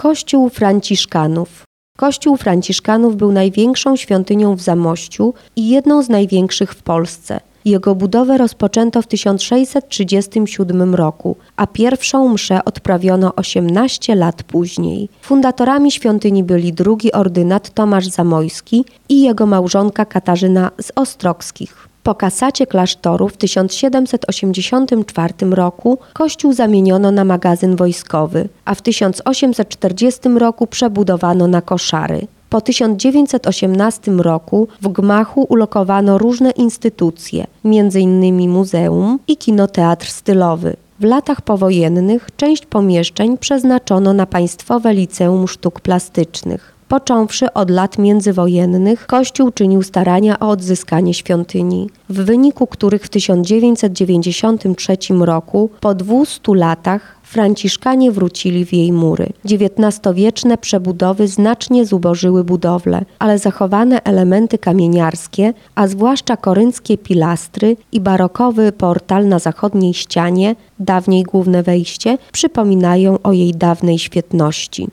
Kościół Franciszkanów. Kościół Franciszkanów był największą świątynią w Zamościu i jedną z największych w Polsce. Jego budowę rozpoczęto w 1637 roku, a pierwszą mszę odprawiono 18 lat później. Fundatorami świątyni byli drugi ordynat Tomasz Zamojski i jego małżonka Katarzyna z Ostrogskich. Po kasacie klasztoru w 1784 roku kościół zamieniono na magazyn wojskowy, a w 1840 roku przebudowano na koszary. Po 1918 roku w gmachu ulokowano różne instytucje, m.in. muzeum i kinoteatr stylowy. W latach powojennych część pomieszczeń przeznaczono na Państwowe Liceum Sztuk Plastycznych. Począwszy od lat międzywojennych, Kościół czynił starania o odzyskanie świątyni, w wyniku których w 1993 roku, po 200 latach, Franciszkanie wrócili w jej mury. XIX-wieczne przebudowy znacznie zubożyły budowlę, ale zachowane elementy kamieniarskie, a zwłaszcza korynckie pilastry i barokowy portal na zachodniej ścianie, dawniej główne wejście, przypominają o jej dawnej świetności.